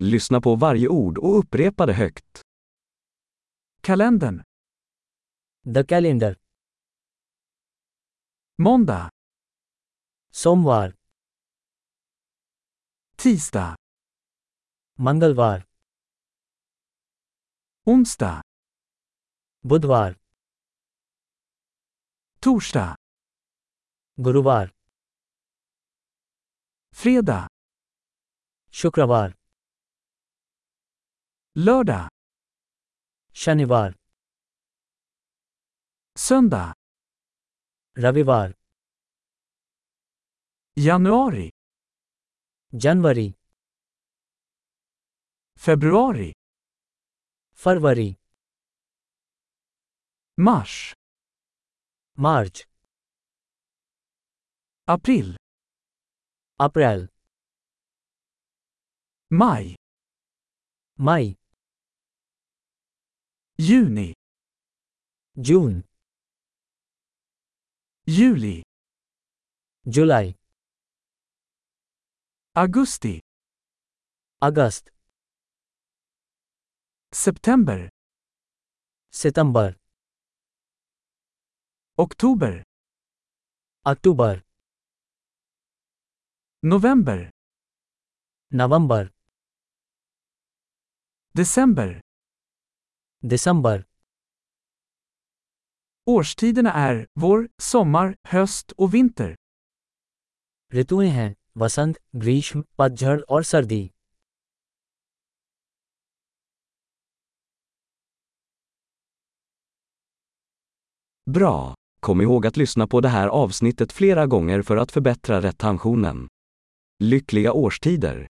Lyssna på varje ord och upprepa det högt. Kalendern. The calendar. Måndag. Somvar. Tisdag. Mangalvar. Onsdag. Budvar. Torsdag. Guruvar. Fredag. Shukravar. Lördag. शनिवार Söndag. रविवार Januari. जनवरी Februari. फरवरी Mars. मार्च April. अप्रैल Maj. मई Juni. June. Juli. July. Augusti. August. September. September. Oktober. October. November. November. December. दिसंबर Årstiderna är vår, sommar, höst och vinter. ऋतुएं हैं वसंत ग्रीष्म पतझड़ और सर्दी Bra! Kom ihåg att lyssna på det här avsnittet flera gånger för att förbättra retentionen. Lyckliga årstider!